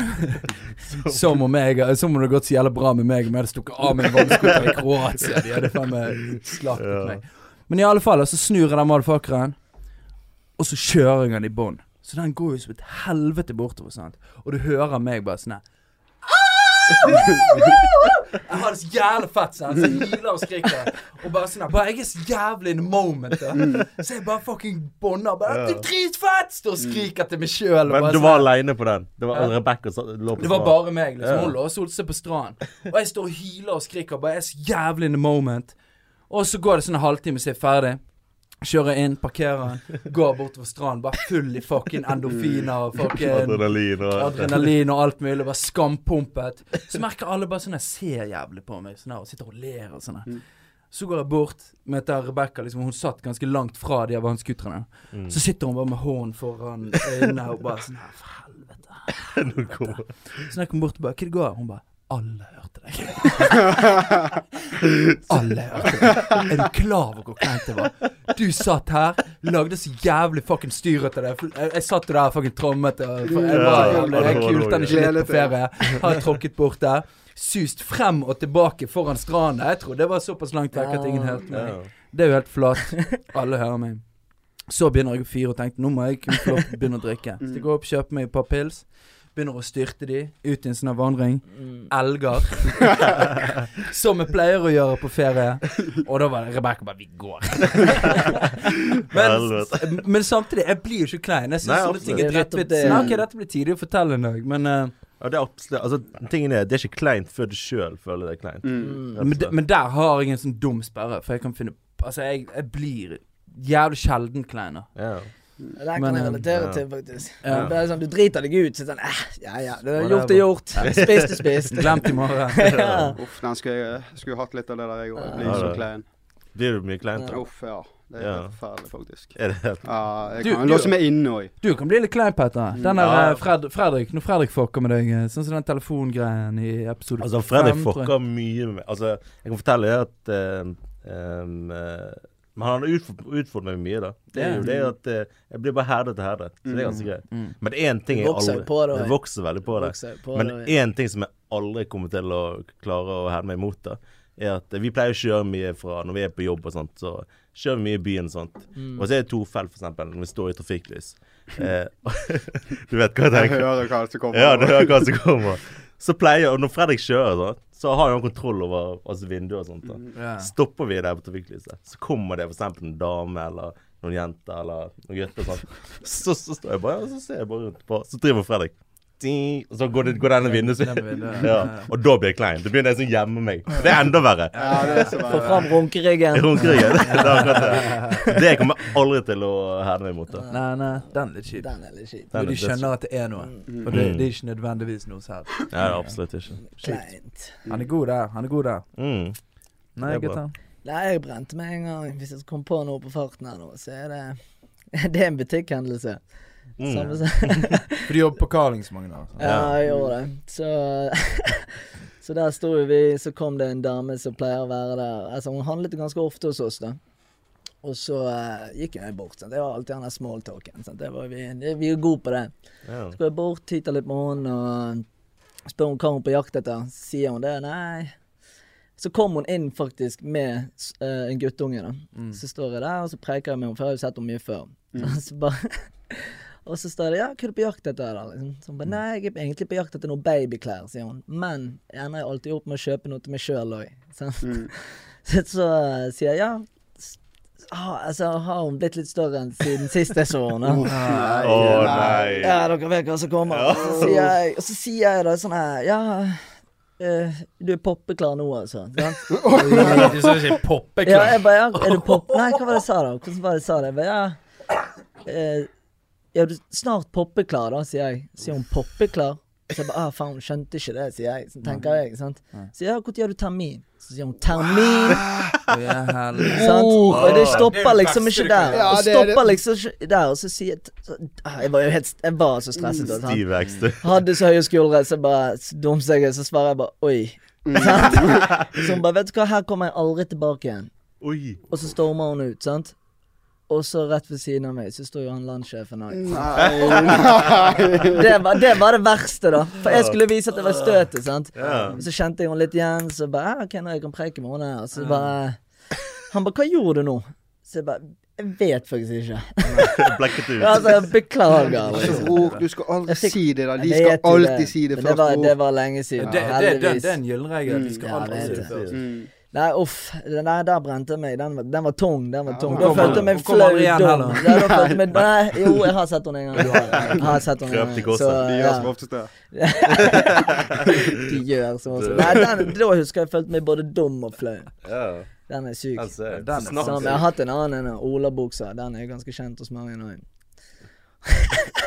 Som om jeg Som om det hadde gått så jævla bra med meg om jeg hadde stukket av med en vannskuter i Kroatia. De hadde faen meg slaktet Ja. meg. Men i alle fall, så snur jeg den motherfuckeren, og så kjører jeg den i bånn. Så den går jo som et helvete bortover, sant. Og du hører meg bare sånn her Jeg har det så jævlig fett. Så jeg hyler og skriker. Og bare sånn Bare jeg er så jævlig in the moment, da. Så jeg bare fucking bånner. Bare Ja. er dritfett!' Står og skriker til meg sjøl. Men du var aleine på den? Det var Ja. Rebekka som lå på Det var bare meg. liksom Hun lå og solte seg på stranden. Og jeg står og hyler og skriker. Bare jeg er så jævlig in the moment. Og så går det sånn en halvtime, så er jeg ferdig. Kjører inn, parkerer den, går bortover stranden, bare full i fucking endorfiner og fucking Adrenalin og adrenalin og alt mulig. Bare skampumpet. Så merker alle bare sånn Jeg ser jævlig på meg sånn her, og sitter og ler og sånn. Mm. Så går jeg bort, møter Rebekka. Liksom, hun satt ganske langt fra de av vannskutrene. Mm. Så sitter hun bare med hånden foran øynene og bare sånn her For helvete. helvete. Så når jeg kom bort og bare Hva det går? Hun bare Alle hørte deg. Alle hørte deg. Er du klar over hvor kleint det var? Du satt her, lagde så jævlig fucking styr etter det. Jeg, jeg satt jo der fucking trommet. For jeg var jævlig Jeg kulte den ikke litt på ferie. Har tråkket bort der. Sust frem og tilbake foran stranda. Jeg tror det var såpass langt vekk at ingen hørte meg. Det er jo helt flatt. Alle hører meg. Så begynner jeg å fyre og tenkte nå må jeg kunne få begynne å drikke. Så jeg går opp og kjøper meg et par pils. Begynner å styrte de ut i en sånn vandring. Mm. Elger. Som vi pleier å gjøre på ferie. Og da var det Rebekka bare 'Vi går'. men, men samtidig, jeg blir jo ikke klein. Jeg syns sånne ting er absolutt. Det er drittvits. det. Nei, Ok, dette blir tidlig å fortelle en dag, men, uh, Ja, det er absolutt Altså, tingen er, det er ikke kleint før du sjøl føler det er kleint. Mm. Men, de- men der har jeg en sånn dum sperre, for jeg kan finne Altså, jeg, jeg blir jævlig sjelden klein. da. Ja. Det kan Men, jeg eh, relatere til, faktisk. Ja. Det er sånn, Du driter deg ut, så sånn eh, Ja ja, det er gjort er gjort. Spist er spist. Glemt i morgen. ja. Uff, den skulle jeg skulle hatt litt av det der, jeg òg. Blir Ja, så klein. Blir du mye klein? da? Uff, ja. Det er Ja. helt forferdelig, faktisk. Er det helt Ja, jeg kan du- låse meg inne òg. Du kan bli litt klein, Petter. Den der Ja. eh, Fred, Fredrik, når Fredrik fucker med deg, eh, sånn som den telefongreien i episode Altså, Fredrik jeg. fucker mye med meg. Altså, jeg kan fortelle deg at eh, em, eh, Men han har utfordret, meg mye, da. Det er jo det at eh, jeg blir bare herdet og herdet. Så det er ganske greit. Mm. Men én ting jeg aldri på det, Det vokser veldig på det. Men én ting som jeg aldri kommer til å klare å herde meg imot, da, er at vi pleier å kjøre mye fra når vi er på jobb og sånt, så kjører vi mye i byen og sånt. Mm. Og så er det to felt, for eksempel, når vi står i trafikklys. Eh, du vet hva jeg Jeg tenker? hører hva som kommer. Ja, du hører hva som kommer. Så pleier Og når Fredrik kjører, sånn, så har han kontroll over altså, vinduet og sånt. da. yeah. Stopper vi der på trafikklyset, så kommer det eksempel en dame eller noen jenter eller noen gutter. Sånn. Så, så står jeg bare og så ser jeg bare rundt på Så driver Fredrik. Og så går, det, går denne vinduet Den vinduet, ja. Og da blir jeg klein. Det begynner jeg som gjemmer meg. Det er enda verre. Ja, det så Få fram runkeryggen. Runkeryggen. Det er akkurat det. Det kommer jeg aldri til å herde meg mot. da. Nei, nei, den er litt kjip. Den er litt kjip. Den Og de er skjønner at det er noe. Og det, det er ikke nødvendigvis noe selv. Nei, det er absolutt ikke. Kleint. Han er god der. Han er god der. Mm. Nei, Det gutter. Nei, jeg brente meg en gang. Hvis jeg kom på noe på farten her nå, så er det Det er en butikkhendelse. Mm. For du jobber på Carlings mange Ja, jeg gjorde det. Så Så der sto vi, så kom det en dame som pleier å være der. Altså, hun handlet ganske ofte hos oss, da. Og så uh, gikk jeg bort. Sant? Det var alltid den der smalltalken. Sant? Det var vi, vi er gode på det. Ja. Så går jeg bort, titter litt på henne og spør om hva hun er på jakt etter. Så sier hun det. Nei. Så kom hun inn faktisk med uh, en guttunge. da. Mm. Så står jeg der og så preker jeg med henne, for jeg har jo sett henne mye før. Så bare, og så står det ja, hva er du på jakt etter? da? Liksom. Så hun bare nei, jeg er egentlig på jakt etter noen babyklær, sier hun. Men jeg ender jo alltid opp med å kjøpe noe til meg sjøl òg. Så, så, så sier jeg ja. Ah, altså, har hun blitt litt større enn siden sist jeg så henne? Å nei. Ja, dere vet hva som kommer. Ja. så sier jeg, og så sier jeg da sånn her Ja, uh, du er poppeklar nå, altså. Sant? Du sa ikke Ja, jeg bare ja, Er du pop... Nei, hva var det jeg sa da? Hvordan var det jeg sa det? Jeg bare, ja, eh, ja, du er snart poppeklar, da, sier jeg. Sier hun poppeklar? Så jeg bare ah, faen, skjønte ikke det, sier jeg. Så tenker jeg, sant. Så ja, når gjør du termin? Så sier hun termin. Ja, helvete. Sant? Og det er stopper liksom ikke der. Det er stopper liksom ikke der. Og så sier jeg så, ah, Jeg var jo helt Jeg var så stresset. sant? Hadde så høye skuldre, så bare så dumste jeg, så svarer jeg bare oi. Sant? Så hun bare vet du hva, her kommer jeg aldri tilbake igjen. Oi. Og så stormer hun ut, sant. Og så rett ved siden av meg, så står jo han landssjefen òg. Det, var- det var det verste, da. For jeg skulle vise at det var støtet, sant. Ja. Så kjente jeg henne litt igjen, så bare «Ah, OK, nå jeg kan preike med henne. Og så bare Han bare 'Hva gjorde du nå?' Så jeg bare Jeg vet faktisk ikke. Blekket ut. Altså, jeg beklager. Så Liksom. bror, du skal aldri fikk- si det, da. De skal alltid si det først. Det var, det var lenge siden. Ja. det, det, det, det er en gyllen regel. Vi skal alltid jeg si det først. Nei, uff. Nei, der brente jeg meg. Den, var- den var tung. Den var tung. hun Da kommer- følte jeg meg hun kommer flau aldri igjen dum. heller. Ja, da følte jeg meg, nei, jo, jeg har sett henne en gang. Jeg har sett henne en Krøp til gang. korset. Så, De gjør ja, som oftest det. de gjør som også. Nei, den, da husker jeg jeg følte meg både dum og flau. Ja. Den er syk. Den ser er. Sånn, jeg har hatt en annen, en Ola-buksa. Den er ganske kjent hos mange nå.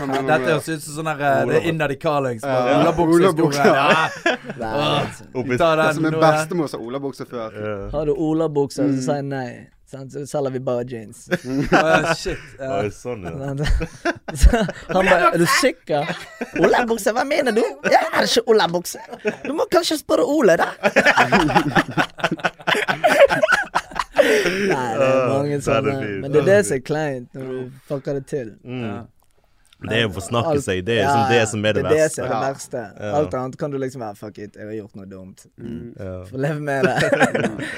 Dette høres ut som sånn her eh, Det er innad i Carlings. Ja. Olabuksehistorie. Ja. Oppi ta som min nå, bestemor sa olabukse før. Ja. Har du Ola-buksa, så sier nei. Så selger vi bare jeans. oh, Shit. ja. Oi, sånn, ja. Han bare 'Er du sikker?' 'Olabukse? Hva mener du?' 'Jeg har ikke olabukse.' 'Du må kanskje spørre Ole, da.' Nei, det er mange sånne. er. Men det er det som er kleint, når du fucker det til. Mm. Det er jo å forsnakke Alt- seg. Det er Ja, det som er det Det er det som er det verste. Ja. Alt annet kan du liksom være 'fuck it, jeg har gjort noe dumt'. Ja. Få leve med det.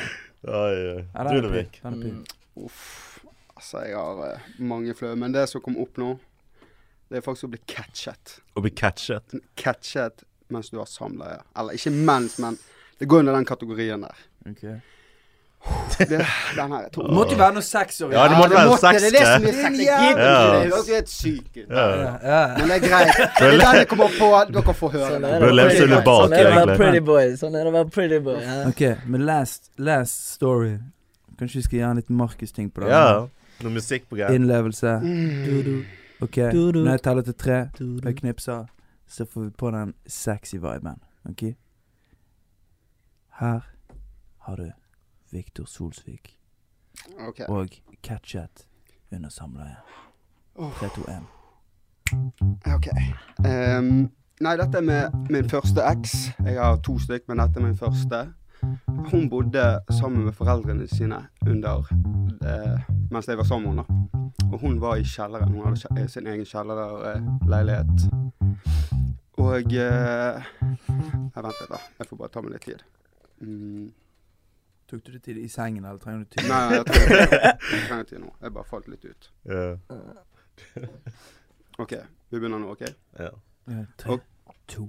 Oi, du, er fin. Uff. Altså, jeg har uh, mange flaue. Men det som kom opp nå, det er faktisk å bli catchet. Å bli catchet. Catchet mens du har samleie. Eller ikke mens, men det går under den kategorien der. Ok. Det, den her er tung. Det måtte jo være noe sexy Ja, det måtte være sex, Det er det som er sexy. det. Høres jo helt sykt ut. Men det er greit. Det er den jeg kommer på. Dere får høre Sånn er Bør det leve å seg være- litt bak, sånn er det å være egentlig. pretty boy. Sånn er det å være pretty boy. Ok, men last, last story. Kanskje vi skal gjøre en liten Markus-ting på det? Ja. Noe musikk på greia. Innlevelse. Ok, når jeg teller til tre, og jeg knipser, så får vi på den sexy viben. Ok? Her har du Viktor Solsvik. OK. og catchet under samleie. 3, 2, 1. ok. Um, nei, dette er med min første eks. Jeg har to stykk, men dette er min første. Hun bodde sammen med foreldrene sine under eh, mens jeg var sammen med henne. Og hun var i kjelleren. Hun hadde sin egen kjellerleilighet. Og eh, vent litt, da. Jeg får bare ta meg litt tid. Mm. Tok du det til i sengen, eller trenger du tid? Nei, jeg trenger, jeg trenger tid nå. Jeg bare falt litt ut. Yeah. OK, vi begynner nå, OK? ja. Eh, Tre, to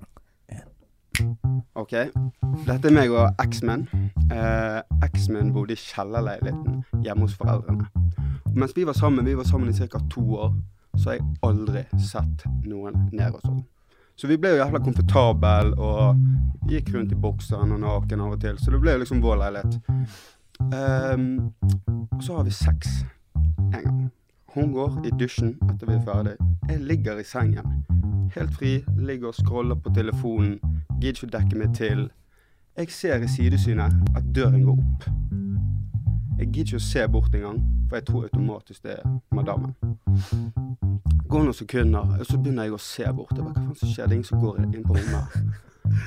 OK. Dette er meg og X-men. Eh, eksen min bodde i kjellerleiligheten hjemme hos foreldrene. Og mens vi var sammen, vi var sammen i ca. to år, så har jeg aldri sett noen ned hos henne. Så vi ble jo jævla komfortable og gikk rundt i bokseren og naken av og til. Så det ble liksom vår leilighet. Um, og så har vi sex en gang. Hun går i dusjen etter vi er ferdig. Jeg ligger i sengen. Helt fri, ligger og scroller på telefonen. Gidder ikke å dekke meg til. Jeg ser i sidesynet at døren går opp. Jeg gidder ikke å se bort engang, for jeg tror automatisk det er madammen. Går noen sekunder, og så begynner jeg å se bort. Jeg bare, Hva faen som skjer? Det er ingen som går inn på rommet.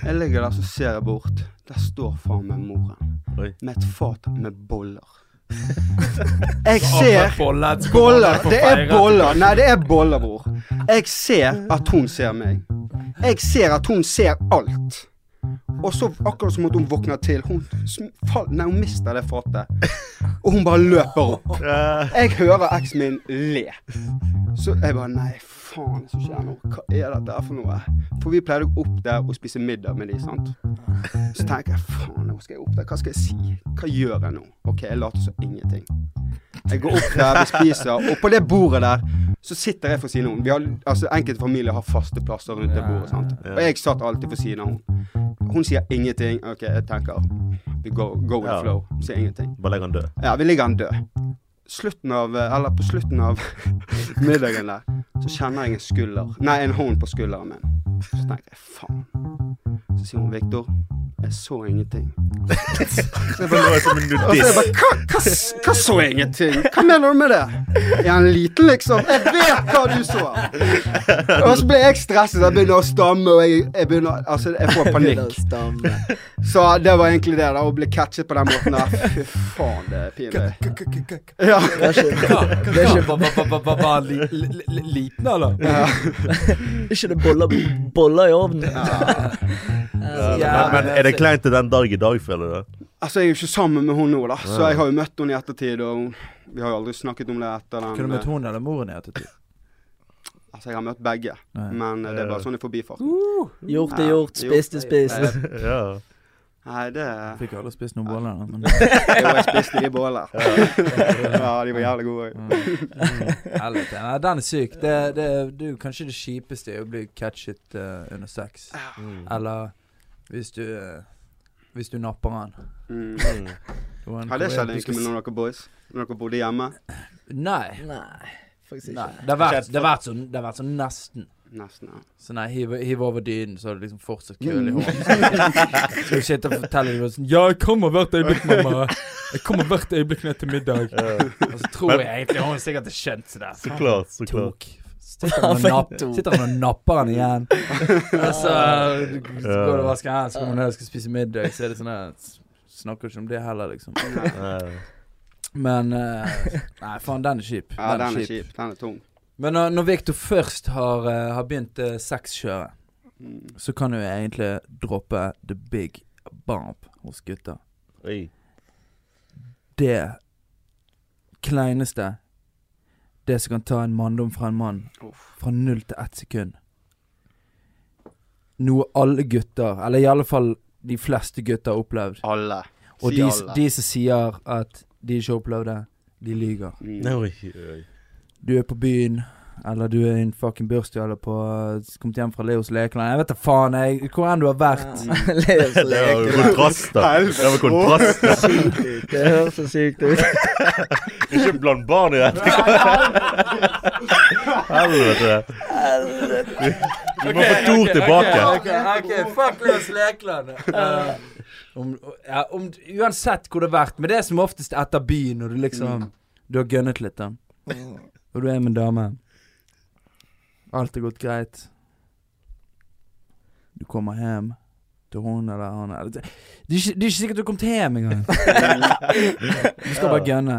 Jeg ligger der, så ser jeg bort. Der står faen meg moren. Oi. Med et fat med boller. Jeg ser Boller! Boller! Det er boller! Nei, det er boller, bror. Jeg ser at hun ser meg. Jeg ser at hun ser alt. Og så, akkurat som at hun våkner til, hun, fall, nei, hun mister det fatet. Og hun bare løper opp. Jeg hører eksen min le. Så jeg bare Nei, faen, så skjer nå? Hva er dette for noe? For vi pleide å opp der og spise middag med de, sant. Så tenker jeg faen, nå skal jeg opp der. Hva skal jeg si? Hva gjør jeg nå? OK, jeg later som ingenting. Jeg går opp der, vi spiser, og på det bordet der så sitter jeg for siden av henne. Altså, enkelte familier har faste plasser rundt det bordet. sant? Og jeg satt alltid for siden av henne. Hun sier ingenting. OK, jeg tenker vi go, go with Ja. flow. Sier ingenting. Bare legger han død. Ja, vi ligger han død. Slutten av, eller på slutten av middagen der, så kjenner jeg en skulder Nei, en hånd på skulderen min. Så tenker jeg faen. Så sier hun Viktor, jeg så ingenting. Så bare, og så jeg bare hva, hva, hva så ingenting? Hva mener du med det? Er han liten, liksom? Jeg vet hva du så! Og så ble jeg stresset. Jeg begynner å stamme, og jeg, jeg begynner Altså, jeg får panikk. Så det var egentlig det, da. Å bli catchet på den måten der. Fy faen, det er pinlig. Ja. Det er ikke, liten, eller? ikke det boller, i ovnen. Men er det kleint til den dag i dag, føler du? Altså, jeg er jo ikke sammen med hun nå, da. Så jeg har jo møtt henne i ettertid, og vi har jo aldri snakket om det etter den. Kunne du møtt hun eller moren i ettertid? Altså, jeg har møtt begge, Nei. men eh, det er bare sånn i forbifarten. Gjort er gjort, spist er spist. Ja. Nei, det Fikk aldri spist noen boller, da. Men Jo, jeg spiste de boller. Ja, de var jævlig gode. helvete. Nei, den er syk. Det, det, det er kanskje det kjipeste er å bli catchet uh, under sex. Mm. Eller hvis du eh, Hvis du napper han. Mm. Mm. Har det skjedd egentlig med noen av dere boys? Når dere bodde hjemme? Nei. Nei, faktisk Nei. ikke. Det har vært, det har vært sånn Det har vært sånn nesten. Nesten, ja. Så nei, hiv, hiv over dynen, så har du liksom fortsatt køl i hånden. Så du sitter og forteller dem sånn Ja, jeg kommer hvert øyeblikk, mamma. Jeg kommer hvert øyeblikk ned til middag. Og så tror jeg egentlig hun sikkert har skjønt det. Så klart, så klart. Tok. Sitter han og, napp, sitter han og napper han igjen. Og så går det og vasker hendene, så kommer han ned og skal spise middag, så er det sånn her Snakker ikke om det heller, liksom. Eh, Men uh, Nei, faen, den er kjip. Ja, den er kjip. Den er tung. Men når, når Victor først har, uh, har begynt uh, sexkjøret, Mm. så kan du egentlig droppe the big bump hos gutter. Oi. Det kleineste Det som kan ta en manndom fra en mann fra null til ett sekund. Noe alle gutter, eller i alle fall de fleste gutter, har opplevd. Alle. Og Si de, alle. de som sier at de ikke har opplevd det, de lyver. Mm. Du er på byen, eller du er i en fucking bursdag, eller på kommet hjem fra Leos lekeland. Jeg vet da faen, jeg. Hvor enn du har vært. Leos Det var kontraster. Det var kontraster. Sykt. Det høres så sykt ut. Ikke bland barn i dette. Helvete. Du må få Tor tilbake. Ok, fuck Leos lekeland. Uh, Om, ja, om, uansett hvor det har vært, men det er som oftest etter byen, når du liksom Du har gønnet litt, da. Og du er med en dame. Alt har gått greit. Du kommer hjem til hun eller han eller Det det er ikke, det er ikke sikkert du har kommet hjem engang. Du skal bare gønne.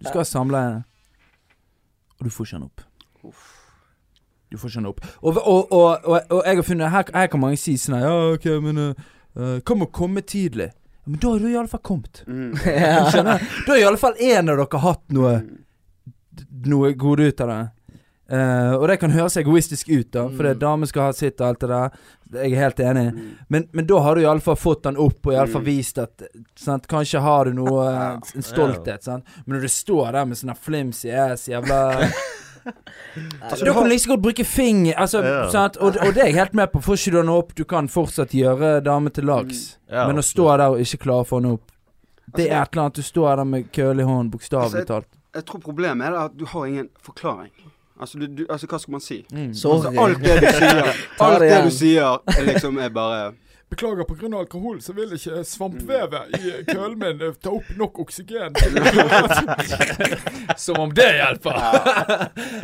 Du skal ha samleie. Og du får ikke han opp. Du får ikke han opp. Og, og, og, og, jeg har funnet Her, her kan mange si sånn her, Ja, OK, men uh, Hva med å komme tidlig? Men da har du i alle fall kommet. Mm. Du? Da har i alle fall én av dere hatt noe Noe gode ut av det. Eh, og det kan høres egoistisk ut, da, for det Mm. damer skal ha sitt og alt det der. Jeg er helt enig. Men, men da har du iallfall fått den opp, og iallfall Mm. vist at sant? Kanskje har du noe En stolthet, sant. Men når du står der med sånne flimsy ass, jævla Altså, Da kan du like så godt bruke finger, altså, Ja. sant? Og, og det er jeg helt med på. Får ikke du den opp, du kan fortsatt gjøre dame til lags. Ja, Men å stå der og ikke klare å få den opp Det er et eller annet du står der med køl i hånden, bokstavelig Altså, jeg, Jeg tror problemet er at du har ingen forklaring. Altså, du, du, altså hva skal man si? Mm. Sorry. Altså, alt det du sier, alt det det du sier, er liksom er bare Beklager, pga. alkohol så vil ikke svampvevet i kølen min ta opp nok oksygen. Som om det hjelper!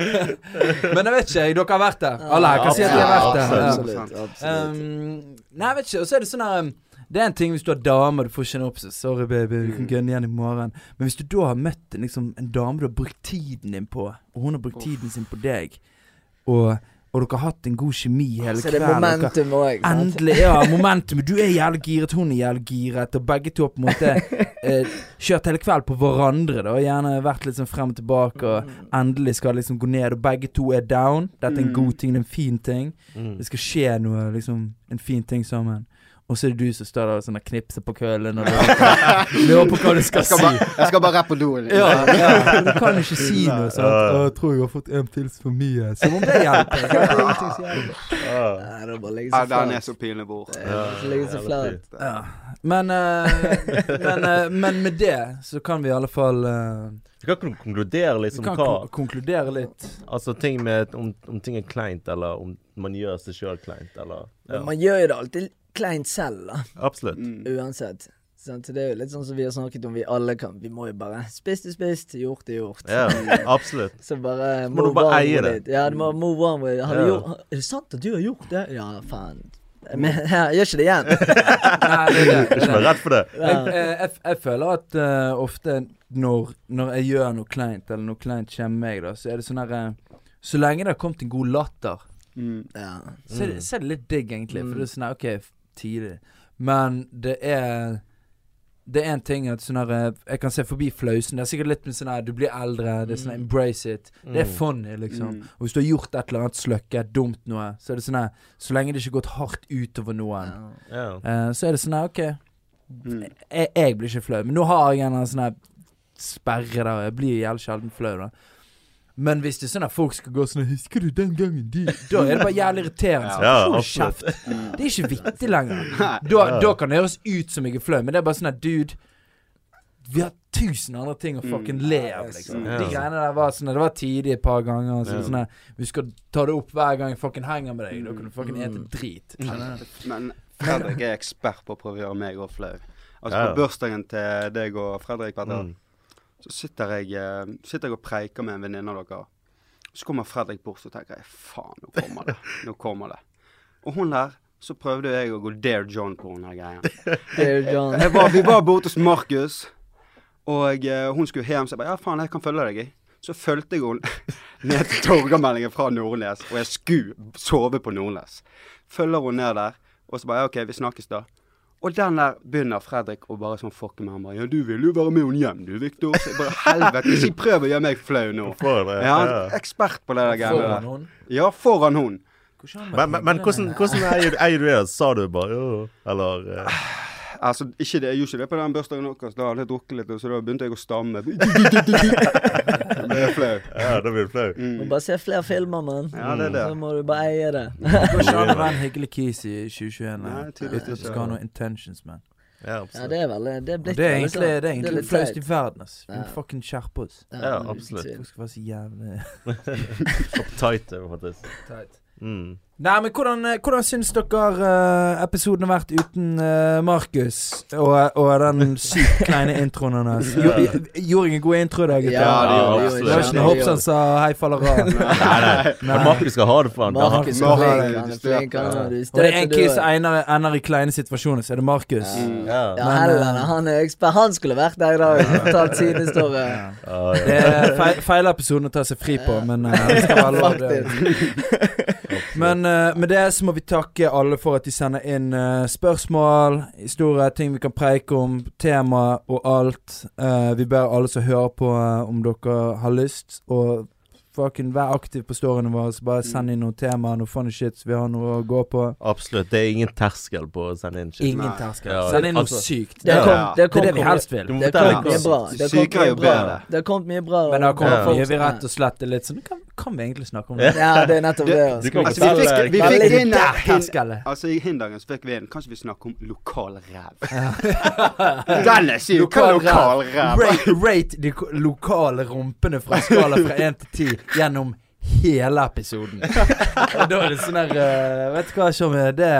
Men jeg vet ikke. Dere har vært der. Alle her kan si at de har vært der. Ja. Absolutt. absolutt. Um, nei, jeg vet ikke. Og så er det sånn her um, Det er en ting hvis du har dame og du får så sorry, baby, vi kan gønne igjen i morgen. Men hvis du da har møtt liksom, en dame du har brukt tiden din på, og hun har brukt tiden sin på deg, og, og dere har hatt en god kjemi hele kvelden. Så det er momentum òg. Endelig, ja. Momentum. Du er jævlig giret, hun er jævlig giret, og begge to har på en måte eh, kjørt hele kvelden på hverandre. da Gjerne vært litt sånn frem og tilbake, og endelig skal det liksom gå ned, og begge to er down. Dette er en Mm. god ting, det er en fin ting. Mm. Det skal skje noe, liksom. En fin ting sammen. Og så er det du som står der og sånn knipser på kølen og lurer på hva du skal Jeg skal si. bare, jeg skal bare rett på doen. Ja, ja. Du kan ikke si noe sånt. Ja. 'Jeg tror jeg har fått en pils for mye.' Som om det hjelper. Ja, den er så pinlig, bort. Ja. Men, eh, men, eh, men med det så kan vi i alle fall uh, Vi kan kon- konkludere Vi liksom kan hva kon konkludere litt. Altså ting med om, om ting er kleint, eller om man gjør seg sjøl kleint, eller ja. Man gjør jo det alltid kleint selv, da. Absolutt. Mm. Uansett. Så Det er jo litt sånn som vi har snakket om, vi alle kan Vi må jo bare Spist er spist, gjort er gjort. Ja, absolutt. Så bare må du bare eie det. it. Ja, du må move on with it. Har du Ja. gjort, er det sant at du har gjort det? Ja, faen. Men jeg gjør ikke det igjen. Nei, det er det. Ikke vær redd for det. Ja. Jeg, eh, jeg, jeg føler at uh, ofte når, når jeg gjør noe kleint, eller noe kleint kommer meg, da, så er det sånn her uh, Så lenge det har kommet en god latter, Mm. Ja. så er, det, så er det litt digg, egentlig. For Mm. det er sånn her, OK, tidlig. Men det er Det er en ting at sånn her Jeg kan se forbi flausen. Det er sikkert litt med sånn her Du blir eldre, det er sånn her, Mm. embrace it. Det er Mm. funny, liksom. Mm. Og hvis du har gjort et eller annet sløkket, dumt noe, så er det sånn her Så lenge det ikke har gått hardt utover noen, eh, så er det sånn her OK, jeg, jeg blir ikke flau. Men nå har jeg en sånn her sperre der. Jeg blir jævlig sjelden flau, da. Men hvis det er sånn at folk skal gå sånn 'Husker du den gangen de Da er det bare jævlig irriterende. sånn, Ja, Hold kjeft. Mm. Det er ikke vittig lenger. Da, Ja. da kan det høres ut som jeg er flau, men det er bare sånn at dude Vi har tusen andre ting å fucking le av, liksom. Ja. De greiene der var sånn Det var tidlig et par ganger. Så Ja. sånn at Vi skal ta det opp hver gang jeg fucking henger med deg. Da kan du fucking ete drit. Men Fredrik er ekspert på å prøve å gjøre meg òg flau. Altså På bursdagen til deg og Fredrik, du, Mm. Så sitter jeg, eh, sitter jeg og preiker med en venninne av dere. Så kommer Fredrik bort, og tenker jeg faen, nå kommer det. Nå kommer det. Og hun der, så prøvde jeg å gå Dare John på hun greien. greia. Dear John. Jeg var, vi var borte hos Markus, og uh, hun skulle hjem. Så jeg bare ja, faen, jeg kan følge deg, jeg. Så fulgte jeg henne ned til Torgallmeldingen fra Nordnes, og jeg skulle sove på Nordnes. Følger hun ned der, og så bare ja, OK, vi snakkes da. Og den der begynner Fredrik å bare sånn fucke med. Han bare 'Ja, du vil jo være med henne hjem, du, Viktor.' Så jeg bare helvete, ikke prøv å gjøre meg flau nå. For det. Ja, Ja. ekspert på det der greiene Foran hun. Ja, foran hun. Men, men, men hvordan, hvordan eier, du det? Sa du bare jo, eller eh, Altså, ikke det, jeg gjorde ikke det på den bursdagen deres. Da hadde jeg drukket litt, og så da begynte jeg å stamme. Da ble jeg flau. Ja, da blir du flau. Må Mm. bare se flere filmer, mann. Ja, det er det. Så må du bare eie det. Det går ikke an å være en hyggelig kis i 2021. Nei, Nei, tydeligvis Uten at du skal ha noen intentions, man. Ja, Ja, det er veldig Det er blitt det er veldig egentlig, sånn. det er egentlig det flaueste i verden, ass. Vi må fucking skjerpe oss. Ja, absolutt. Vi Folk skal være så jævlig Tight, faktisk. Tight. Mm. Nei, men hvordan, eh, hvordan syns dere eh, episoden har vært uten uh, Markus og, og den sykt kleine introen hans? Gjorde gjorde jeg en god intro i dag, gutter? Ja, det gjorde jeg. Det var ikke noe Hoppsan sa 'hei, faller av'. Nei, nei. Men Markus skal ha det for han. Markus er flink, er han er flink. Han er Og det er en kis som er. ender, i kleine situasjoner, så er det Markus. Mm. Ja. Ja, Men, eh, han er ekspert. Han skulle vært der i dag og fortalt sin historie. Ja, ja. Det er feil, feil episode å ta seg fri på, men eh, det skal være lov. Men uh, med det så må vi takke alle for at de sender inn uh, spørsmål, historier, ting vi kan preike om, tema og alt. Uh, vi ber alle som hører på, om dere har lyst, og fucking vær aktiv på storyene våre. Så bare send inn noen temaer, noe funny shit, så vi har noe å gå på. Absolutt. Det er ingen terskel på å sende inn shit. Ingen terskel. Ja, Send inn noe altså- sykt. Det Det, kom, det er det vi helst vil. Det har kommet mye bra. Det har kommet mye bra. Men det har kommet Ja. mye vi rett og slett er litt sånn Kan, kan vi egentlig snakke om det? Ja, det er nettopp det. du Altså. Altså, vi fikk, vi fikk inn der terskelen. Altså, I hindringen så fikk vi inn Kanskje vi snakker om lokal ræv? Den er syk! Lokal ræv? Rate, de lokale rumpene fra skala fra én til 10 gjennom hele episoden. Og da er det sånn der uh, Vet du hva, Tjommi, det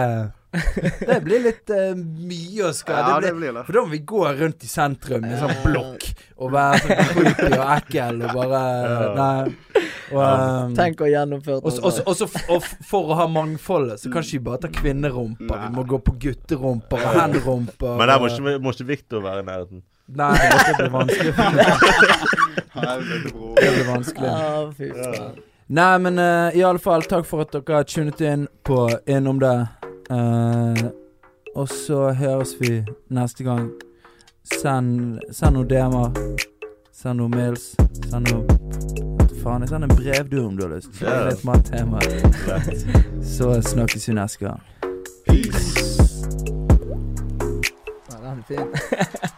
Det blir litt uh, mye å skal Ja, det det blir, blir det. For da må vi gå rundt i sentrum i sånn blokk og være sånn creepy og ekkel og bare Nei. Og, um, Tenk å gjennomføre så- og og og for å ha mangfoldet, så kan ikke vi bare ta kvinnerumper. Vi må gå på gutterumper og henrumper. Men der må ikke, må ikke Victor være i nærheten. Nei, det blir vanskelig. Det blir vanskelig. Ja, fy faen. Nei, men uh, i alle fall, takk for at dere har tunet inn på Innom det. Uh, og så høres vi neste gang. Send, send noen DM-er. Send noen mails. Send noe faen, jeg sender en brev du om du har lyst. Er litt mer tema. Så snakkes vi neste gang. Peace. Ja, den er fin.